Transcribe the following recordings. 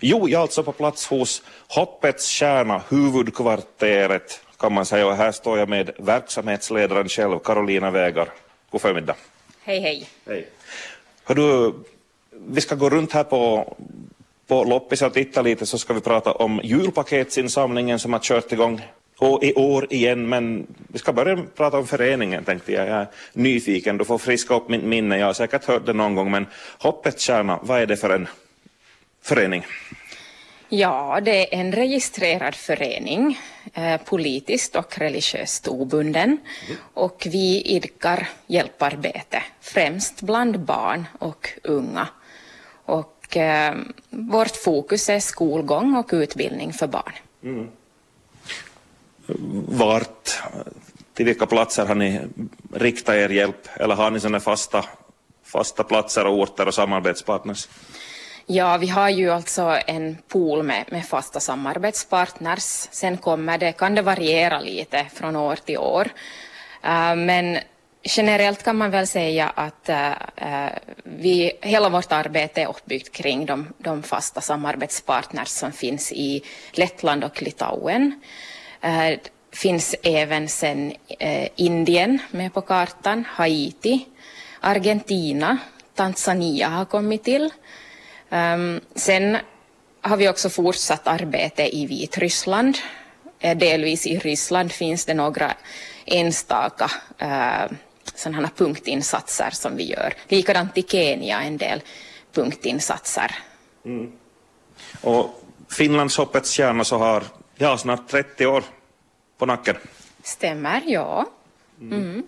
Jo, jag är alltså på plats hos Hoppets kärna, huvudkvarteret kan man säga. Och här står jag med verksamhetsledaren själv, Carolina Vägar. God förmiddag. Hej, hej. Hej. Hör du, vi ska gå runt här på, på loppis och titta lite så ska vi prata om julpaketsinsamlingen som har kört igång och i år igen, men vi ska börja prata om föreningen tänkte jag. Jag är nyfiken, du får friska upp mitt minne. Jag har säkert hört det någon gång, men Hoppets kärna, vad är det för en förening? Ja, det är en registrerad förening, eh, politiskt och religiöst obunden. Mm. Och vi idkar hjälparbete, främst bland barn och unga. Och eh, vårt fokus är skolgång och utbildning för barn. Mm. Vart, till vilka platser har ni riktat er hjälp? Eller har ni sådana fasta, fasta platser och orter och samarbetspartners? Ja, vi har ju alltså en pool med, med fasta samarbetspartners. Sen kommer det, kan det variera lite från år till år. Uh, men generellt kan man väl säga att uh, vi, hela vårt arbete är uppbyggt kring de, de fasta samarbetspartners som finns i Lettland och Litauen. Uh, finns även sen Indien med på kartan, Haiti, Argentina, Tanzania har kommit till. Um, sen har vi också fortsatt arbete i Vitryssland. Eh, delvis i Ryssland finns det några enstaka uh, sådana punktinsatser som vi gör. Likadant i Kenya en del punktinsatser. Mm. Och Finlandshoppets kärna så har ja, snart 30 år på nacken. Stämmer, ja. Mm. Mm.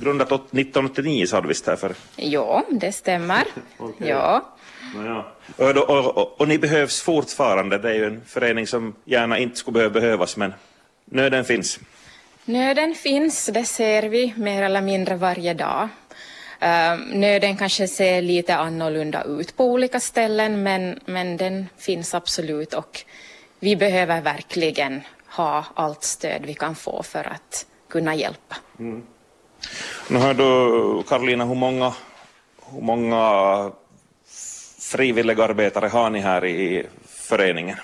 Grundat 1989 sa du visst här för? Ja, det stämmer. okay. ja. Ja. Och, och, och, och, ni behövs fortfarande. Det är ju en förening som gärna inte skulle behöva behövas, men nöden finns. Nöden finns, det ser vi mer eller mindre varje dag. Uh, nöden kanske ser lite annorlunda ut på olika ställen, men, men den finns absolut och vi behöver verkligen ha allt stöd vi kan få för att kunna hjälpa. Mm. Nu hör du, Karolina, hur många, hur många frivilliga arbetare har ni här i föreningen?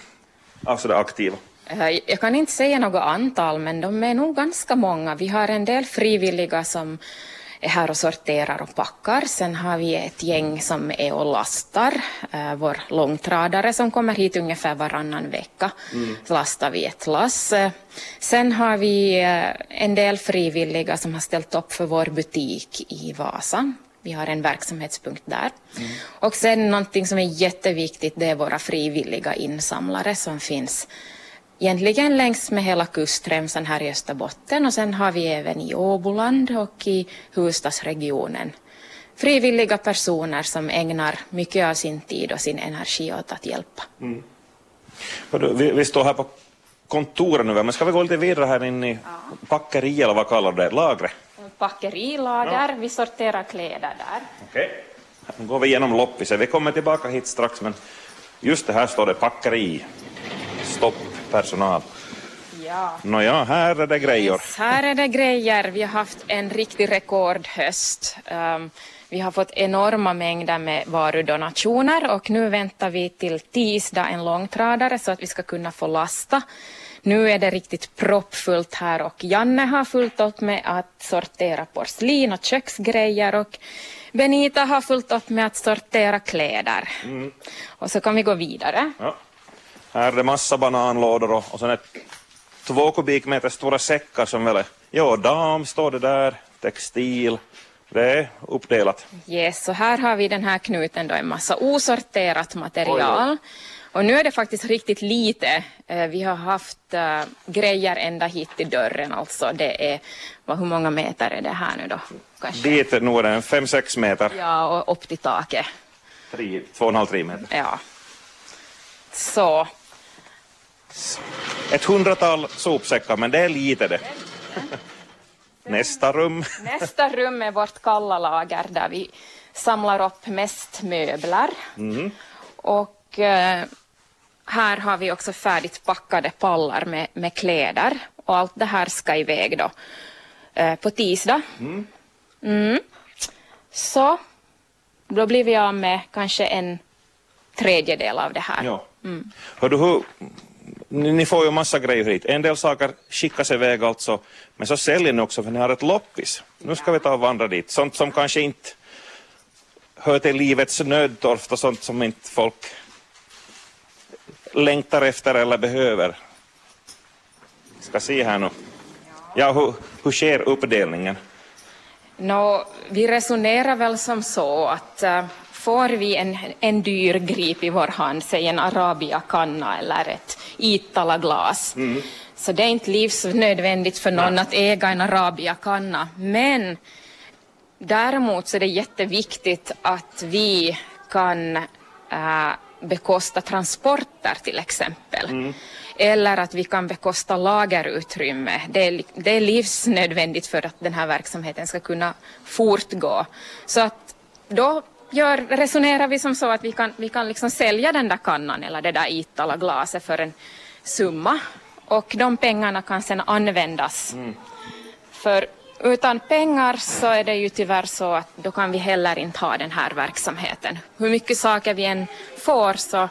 Alltså det aktiva. Eh, jag kan inte säga något antal, men de är nog ganska många. Vi har en del frivilliga som är här och sorterar och packar. Sen har vi ett gäng som är och lastar. Uh, vår långtradare som kommer hit ungefär varannan vecka mm. lastar vi ett lass. Sen har vi uh, en del frivilliga som har ställt upp för vår butik i Vasa. Vi har en verksamhetspunkt där. Mm. Och sen någonting som är jätteviktigt, det är våra frivilliga insamlare som finns egentligen längs med hela kustremsan här i Österbotten och sen har vi även i Åboland och i Huvudstadsregionen frivilliga personer som ägnar mycket av sin tid och sin energi åt att hjälpa. Mm. Vi, vi, står här på kontoret nu, men ska vi gå lite vidare här in i ja. packeri eller vad kallar du det, lagret? Packerilager, ja. vi sorterar kläder där. Okej, okay. nu går vi igenom loppiset. Vi kommer tillbaka hit strax, men just det här står det packeri. Stopp personal. Ja. Nåja, här är det grejer. Yes, här är det grejer. Vi har haft en riktig rekordhöst. Um, vi har fått enorma mängder med varudonationer och nu väntar vi till tisdag en långtradare så att vi ska kunna få lasta. Nu är det riktigt proppfullt här och Janne har fullt upp med att sortera porslin och köksgrejer och Benita har fullt upp med att sortera kläder. Mm. Och så kan vi gå vidare. Ja. Här är det massa bananlådor och, och sen ett två kubikmeter stora säckar som väl är, ja, dam står det där, textil, det är uppdelat. Yes, så här har vi den här knuten då en massa osorterat material. Oj, och nu är det faktiskt riktigt lite. Eh, vi har haft uh, grejer ända hit till dörren alltså. Det är, vad, hur många meter är det här nu då? Kanske? Dit är nog en 5-6 meter. Ja, och upp till taket. 2,5-3 meter. Ja. Så ett hundratal sopsäckar, men det är lite det. Nästa rum. Nästa rum är vårt kalla lager där vi samlar upp mest möbler. Mm. Och eh, här har vi också färdigt packade pallar med, med kläder och allt det här ska iväg då eh, på tisdag. Mm. Mm. Så då blir vi av med kanske en tredjedel av det här. Ja, Mm. Hör du, hur, ni, ni får ju massa grejer hit. En del saker skickas iväg alltså, men så säljer ni också för ni har ett loppis. Nu ska vi ta och vandra dit. Sånt som kanske inte hör till livets nödtorft och sånt som inte folk längtar efter eller behöver. Ska se här nu. Ja, hur, hur sker uppdelningen? No, vi resonerar väl som så att uh, får vi en, en dyr grip i vår hand, säg en Arabia-kanna eller ett Iittala-glas, mm. så det är inte livsnödvändigt för någon Nej. att äga en Arabia-kanna. Men däremot så är det jätteviktigt att vi kan uh, bekosta transporter till exempel. Mm. Eller att vi kan bekosta lagerutrymme. Det är, det är livsnödvändigt för att den här verksamheten ska kunna fortgå. Så att då gör, resonerar vi som så att vi kan, vi kan liksom sälja den där kannan eller det där Iittala-glaset för en summa och de pengarna kan sedan användas. Mm. För utan pengar så är det ju tyvärr så att då kan vi heller inte ha den här verksamheten. Hur mycket saker vi än får så,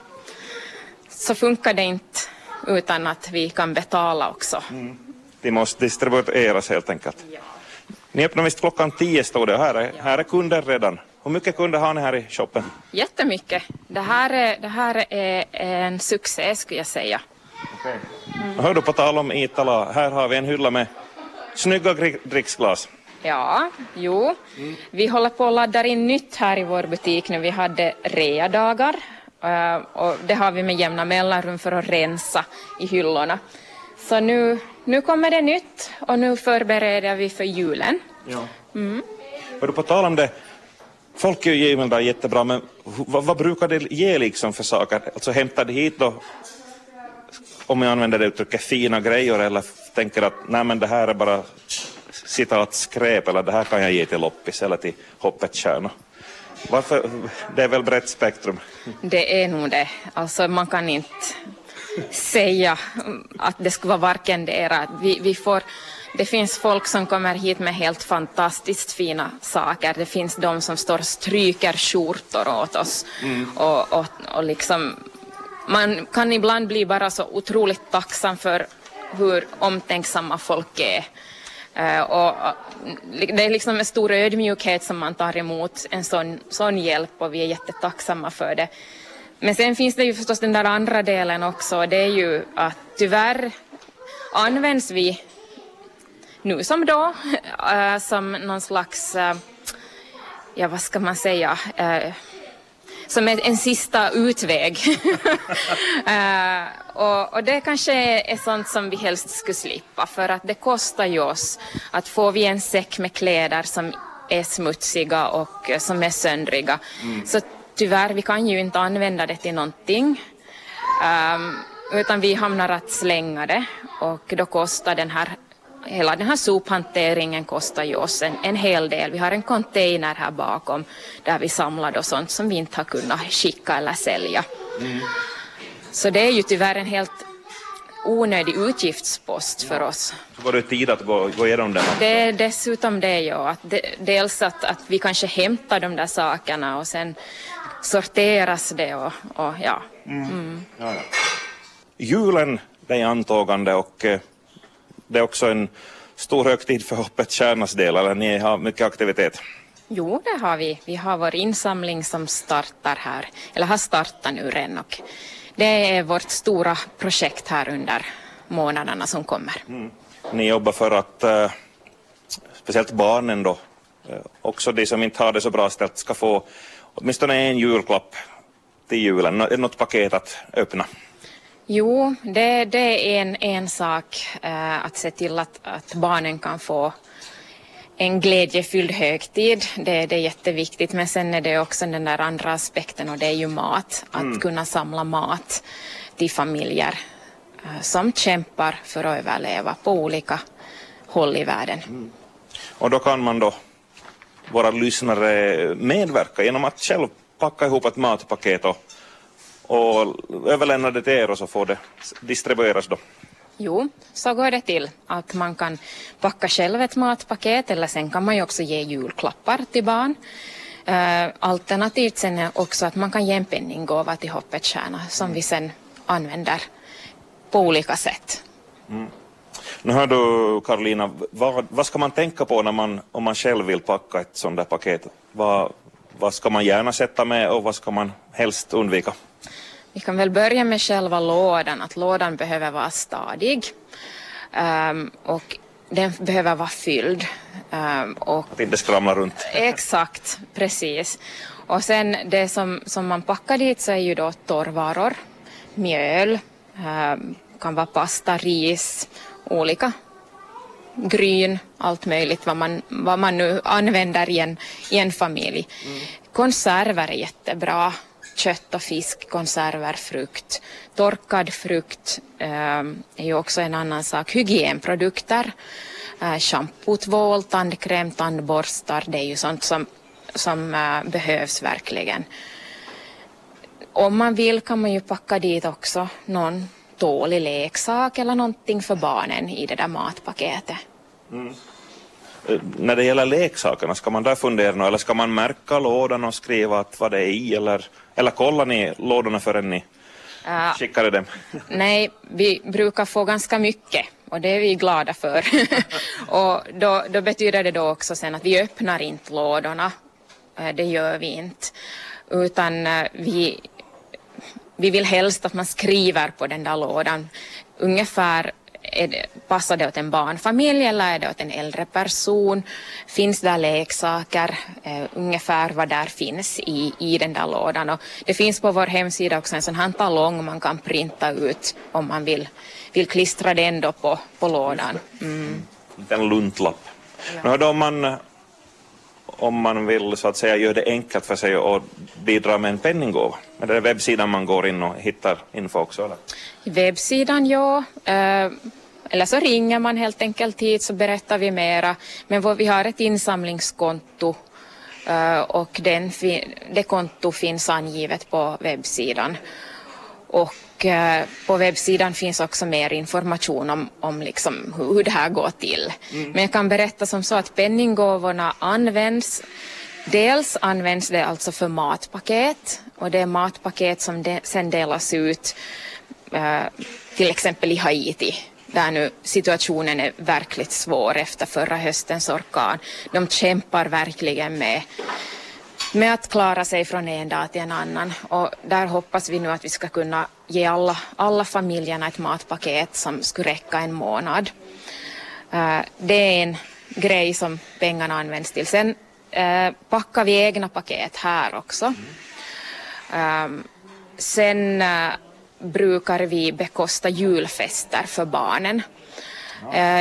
så funkar det inte utan att vi kan betala också. Mm. De måste distribueras helt enkelt. Ja. Ni öppnar visst klockan tio stod det här är, ja. här är kunder redan. Hur mycket kunder har ni här i shoppen? Jättemycket. Det här är, det här är en succé skulle jag säga. Okay. Mm. Hör du på tal om Itala, här har vi en hylla med snygga dricksglas. Ja, jo. Mm. Vi håller på att ladda in nytt här i vår butik nu. Vi hade readagar uh, och det har vi med jämna mellanrum för att rensa i hyllorna. Så nu, nu kommer det nytt och nu förbereder vi för julen. Ja. Mm. Var du på tal om det, folk är ju givmilda jättebra, men vad, vad, brukar det ge liksom för saker? Alltså hämtar det hit då, om jag använder det uttrycket, fina grejer eller tänker att nej men det här är bara citat skräp eller det här kan jag ge till loppis eller till Hoppets kärna. Varför? Det är väl brett spektrum? Det är nog det. Alltså man kan inte säga att det skulle vara varken det era. Vi, vi får, det finns folk som kommer hit med helt fantastiskt fina saker. Det finns de som står och stryker skjortor åt oss. Mm. Och, och, och liksom, man kan ibland bli bara så otroligt tacksam för hur omtänksamma folk är. Uh, och, det är liksom med stor ödmjukhet som man tar emot en sån, sån hjälp och vi är jättetacksamma för det. Men sen finns det ju förstås den där andra delen också, det är ju att tyvärr används vi nu som då äh, som någon slags, äh, ja vad ska man säga, äh, som en, en sista utväg. och, och, det kanske är sånt som vi helst skulle slippa för att det kostar ju oss att får vi en säck med kläder som är smutsiga och som är söndriga mm. så tyvärr, vi kan ju inte använda det till någonting. Um, utan vi hamnar att slänga det och då kostar den här hela den här sophanteringen kostar ju oss en, en hel del. Vi har en container här bakom där vi samlar då sånt som vi inte har kunnat skicka eller sälja. Mm. Så det är ju tyvärr en helt onödig utgiftspost för oss. Så var det tid att gå, gå igenom den? Det är dessutom det, ja. Att de, dels att, att vi kanske hämtar de där sakerna och sen sorteras det och, och ja. Mm. Mm. ja, ja. Julen det är antågande och eh, det är också en stor högtid för Hoppet Kärnas del, eller ni har mycket aktivitet? Jo, det har vi. Vi har vår insamling som startar här, eller har startat nu redan och det är vårt stora projekt här under månaderna som kommer. Mm. Ni jobbar för att äh, speciellt barnen då, äh, också de som inte har det så bra ställt, ska få åtminstone en julklapp till julen, något paket att öppna. Jo, det, det är en, en sak äh, att se till att, att barnen kan få en glädjefylld högtid. Det, det är jätteviktigt. Men sen är det också den där andra aspekten och det är ju mat. Att mm. kunna samla mat till familjer äh, som kämpar för att överleva på olika håll i världen. Mm. Och då kan man då, våra lyssnare, medverka genom att själv packa ihop ett matpaket och och överlämna det till er och så får det distribueras då? Jo, så går det till att man kan packa själv ett matpaket eller sen kan man ju också ge julklappar till barn. Uh, alternativt sen är också att man kan ge en penninggåva till Hoppets Stjärna som vi sen använder på olika sätt. Mm. Nu hör du Karolina, vad, vad, ska man tänka på när man, om man själv vill packa ett sånt där paket? Vad, vad ska man gärna sätta med och vad ska man helst undvika? Vi kan väl börja med själva lådan, att lådan behöver vara stadig um, och den behöver vara fylld. Um, och, att inte skramla runt. Exakt, precis. Och sen det som, som man packar dit så är ju då torrvaror, mjöl, um, kan vara pasta, ris, olika gryn, allt möjligt vad man, vad man nu använder i en, i en familj. Mm. Konserver är jättebra. Kött och fisk, konserver, frukt. Torkad frukt eh, är ju också en annan sak. Hygienprodukter, eh, shampoo, tvål, tandkräm, tandborstar, det är ju sånt som, som eh, behövs verkligen. Om man vill kan man ju packa dit också någon tålig leksak eller någonting för barnen i det där matpaketet. Mm. När det gäller leksakerna, ska man där fundera nu eller ska man märka lådan och skriva att vad det är i eller, eller kollar ni lådorna förrän ni uh, skickade dem? Nej, vi brukar få ganska mycket och det är vi glada för. och då, då, betyder det då också sen att vi öppnar inte lådorna. Eh, det gör vi inte. Utan eh, vi vi vill helst att man skriver på den där lådan ungefär är det, passar det åt en barnfamilj eller är det åt en äldre person? Finns där leksaker? Eh, ungefär vad där finns i, i den där lådan. Och det finns på vår hemsida också en sån här talong man kan printa ut om man vill, vill klistra den då på, på lådan. Mm. En luntlapp. Ja. Nu, om man om man vill så att säga göra det enkelt för sig och bidra med en penninggåva? Är det webbsidan man går in och hittar info också? Eller? Webbsidan, ja. Eh, eller så ringer man helt enkelt hit så berättar vi mera. Men vi har ett insamlingskonto eh, och den, det konto finns angivet på webbsidan. Och Eh, på webbsidan finns också mer information om, om liksom hur det här går till. Mm. Men jag kan berätta som så att penninggåvorna används Dels används det alltså för matpaket och det är matpaket som de, sen delas ut eh, till exempel i Haiti där nu situationen är verkligt svår efter förra höstens orkan. De kämpar verkligen med med att klara sig från en dag till en annan. Och där hoppas vi nu att vi ska kunna ge alla, alla familjerna ett matpaket som skulle räcka en månad. Eh, det är en grej som pengarna används till. Sen eh, packar vi egna paket här också. Ehm, sen eh, brukar vi bekosta julfester för barnen.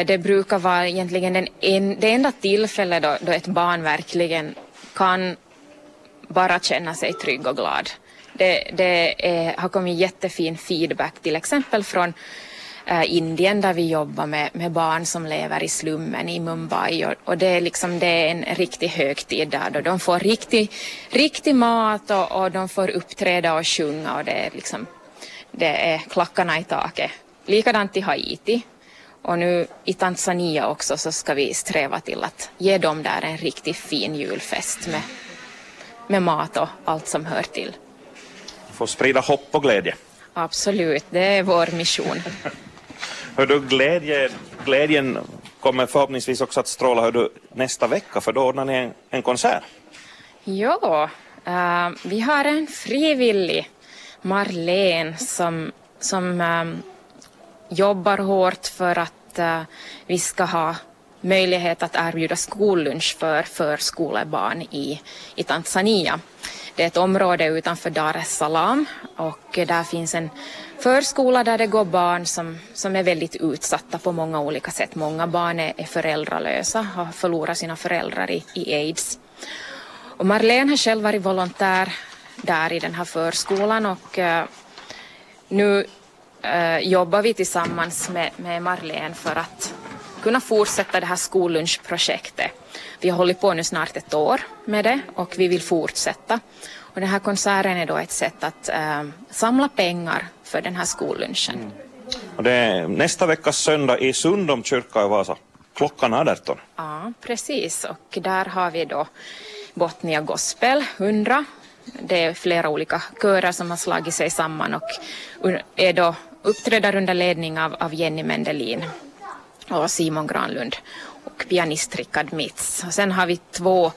Det brukar vara egentligen den en, det enda tillfället då, då ett barn verkligen kan bara känna sig trygg och glad. Det, det är, har kommit jättefin feedback till exempel från äh, Indien där vi jobbar med, med barn som lever i slummen i Mumbai och, och det, är liksom, det är en riktig högtid där då de får riktig, riktig mat och, och de får uppträda och sjunga och det är liksom det är klackarna i taket. Likadant i Haiti och nu i Tanzania också så ska vi sträva till att ge dem där en riktigt fin julfest med med mat och allt som hör till. Få sprida hopp och glädje. Absolut, det är vår mission. hör du, glädje, glädjen kommer förhoppningsvis också att stråla hör du, nästa vecka för då ordnar ni en, en konsert. Ja, uh, vi har en frivillig, Marlene, som, som um, jobbar hårt för att uh, vi ska ha möjlighet att erbjuda skollunch för förskolebarn i, i Tanzania. Det är ett område utanför Dar es Salaam och där finns en förskola där det går barn som, som är väldigt utsatta på många olika sätt. Många barn är, är föräldralösa, har förlorat sina föräldrar i, i aids. Och Marlene har själv varit volontär där i den här förskolan och uh, nu uh, jobbar vi tillsammans med, med Marlene för att kunna fortsätta det här skollunchprojektet. Vi har hållit på nu snart ett år med det och vi vill fortsätta. Och den här konserten är då ett sätt att äh, samla pengar för den här skollunchen. Mm. Och det är nästa veckas söndag i Sundom kyrka i Vasa, klockan 18. Ja, precis. Och där har vi då Botnia Gospel 100 Det är flera olika körer som har slagit sig samman och är då uppträder under ledning av, av Jenny Mendelin och Simon Granlund och pianist Rickard Mitz. Och sen har vi två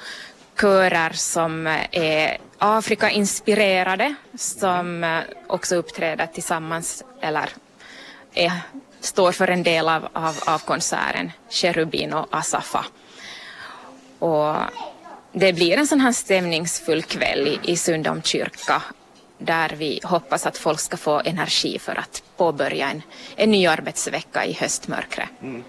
körer som eh, är Afrika-inspirerade som eh, också uppträder tillsammans eller är, står för en del av, av, av konserten, Cherubin och Asafa. Och det blir en sån här stämningsfull kväll i, i Sundom kyrka där vi hoppas att folk ska få energi för att påbörja en, en ny arbetsvecka i höstmörkret. Mm.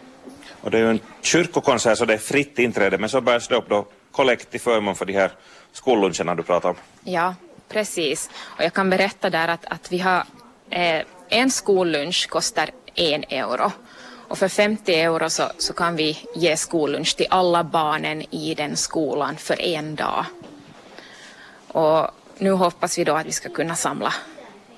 Och det är ju en kyrkokonsert så det är fritt inträde men så bärs det upp då kollekt till förmån för de här skolluncherna du pratar om. Ja, precis. Och jag kan berätta där att, att vi har eh, en skollunch kostar en euro. Och för 50 euro så, så kan vi ge skollunch till alla barnen i den skolan för en dag. Och nu hoppas vi då att vi ska kunna samla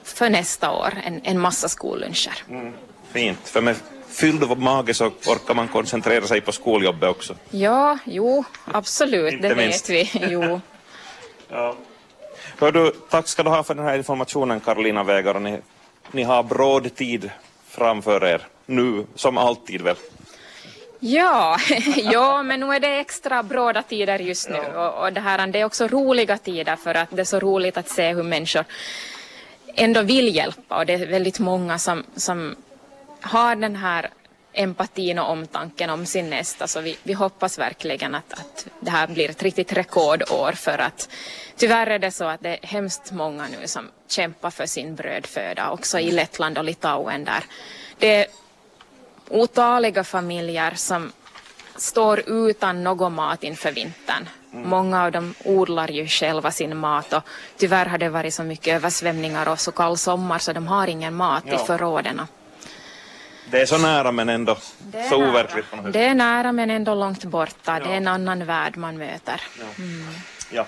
för nästa år en, en massa skolluncher. Mm, fint, för med fylld mage så orkar man koncentrera sig på skoljobbet också. Ja, jo, absolut, det vet vi. Jo. ja. Hör du, tack ska du ha för den här informationen Karolina Vägar. Ni, ni har bråd tid framför er nu, som alltid väl? Ja, ja, men nu är det extra bråda tider just nu. Och, och det, här, det är också roliga tider för att det är så roligt att se hur människor ändå vill hjälpa. Och det är väldigt många som, som har den här empatin och omtanken om sin nästa. Så vi, vi hoppas verkligen att, att det här blir ett riktigt rekordår för att tyvärr är det så att det är hemskt många nu som kämpar för sin brödföda också i Lettland och Litauen där. Det otaliga familjer som står utan någon mat inför vintern. Mm. Många av dem odlar ju själva sin mat och tyvärr har det varit så mycket översvämningar och så kall sommar så de har ingen mat ja. i förråden. Det är så nära men ändå så overkligt. Det är nära men ändå långt borta. Ja. Det är en annan värld man möter. Ja. Mm. ja.